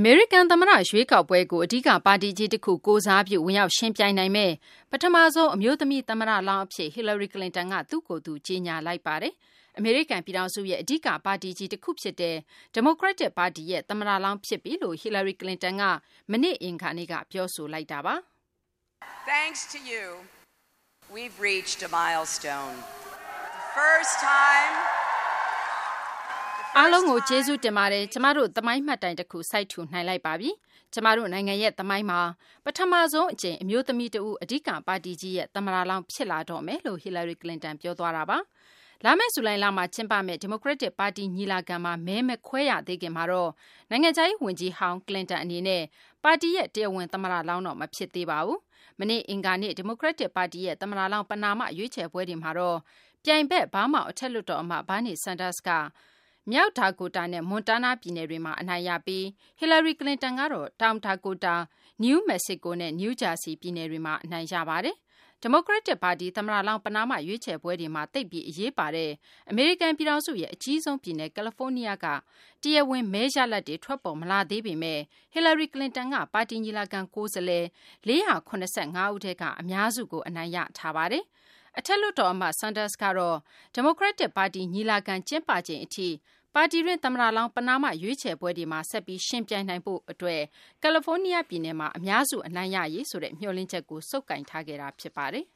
အမေရိကန်သမ္မတရွေးကောက်ပွဲကို အဓိကပါတီကြီးတခုကိုယ်စားပြု ဝင်ရောက်ယှဉ်ပြိုင်နိုင်မယ့် ပထမဆုံးအမျိုးသမီးသမ္မတလောင်းအဖြစ် Hillary Clinton က သူ့ကိုယ်သူ ကြေညာလိုက်ပါတယ်။အမေရိကန်ပြည်ထောင်စုရဲ့ အဓိကပါတီကြီးတခုဖြစ်တဲ့ ဒီမိုကရက်တစ်ပါတီရဲ့ သမ္မတလောင်းဖြစ်ပြီလို့ Hillary Clinton က မနေ့ အင်္ဂါနေ့က ပြောဆိုလိုက်တာပါ။ အားလုံးကိုကျေးဇူးတင်ပါတယ်။ကျမတို့သမိုင်းမှတ်တိုင်တခုစိုက်ထူနိုင်လိုက်ပါပြီ။ကျမတို့နိုင်ငံရဲ့သမိုင်းမှာပထမဆုံးအကြိမ်အမျိုးသမီးတဦးအဓိကပါတီကြီးရဲ့သမ္မတလောင်းဖြစ်လာတော့မယ်လို့ Hillary Clinton ပြောသွားတာပါ။လာမယ့်ဇူလိုင်လမှာကျင်းပမယ့်ဒီမိုကရက်တစ်ပါတီညီလာခံမှာမဲမခွဲရသေးခင်မှာတော့နိုင်ငံခြားရေးဝန်ကြီးဟောင်း Clinton အနေနဲ့ပါတီရဲ့တရားဝင်သမ္မတလောင်းတော့မဖြစ်သေးပါဘူး။မနေ့အင်္ဂါနေ့ဒီမိုကရက်တစ်ပါတီရဲ့သမ္မတလောင်းပဏာမရွေးချယ်ပွဲတွေမှာတော့ပြိုင်ဘက် Vermont အထက်လွှတ်တော်အမတ် Bernie Sanders က မြောက်ဒါကိုတာနဲ့ Montana ပြည်နယ်တွေမှာ အနိုင်ရပြီး Hillary Clinton ကတော့ တောင်ဒါကိုတာ၊ New Mexico နဲ့ New Jersey ပြည်နယ်တွေမှာ အနိုင်ရပါတယ်။ဒီမိုကရက်တစ် ပါတီ သမ္မတလောင်း ပဏာမ ရွေးချယ်ပွဲတွေမှာ သိပ်ပြီး အရေးပါတဲ့ အမေရိကန် ပြည်ထောင်စုရဲ့ အကြီးဆုံး ပြည်နယ် ကယ်လီဖိုးနီးယားက တရားဝင် မဲရလဒ်တွေ ထွက်ပေါ်မလာသေးပေမယ့် Hillary Clinton ကပါတီ ညီလာခံ ကိုယ်စားလှယ် ၄၇၅ ဦးထဲက အများစုကို အနိုင်ရထားပါတယ်။အထက်လွှတ်တော် အမတ် Sanders ကတော့ ဒီမိုကရက်တစ် ပါတီ ညီလာခံ ကျင်းပချိန် အထိ ပါတီတွင်း သမ္မတလောင်း ပဏာမ ရွေးချယ်ပွဲတွေမှာ ဆက်ပြီး ယှဉ်ပြိုင်နိုင်ဖို့ကယ်လီဖိုးနီးယား ပြည်နယ်မှာ အများစု အနိုင်ရရေးဆိုတဲ့ မျှော်လင့်ချက်ကို ဆုပ်ကိုင်ထားခဲ့တာ ဖြစ်ပါတယ်။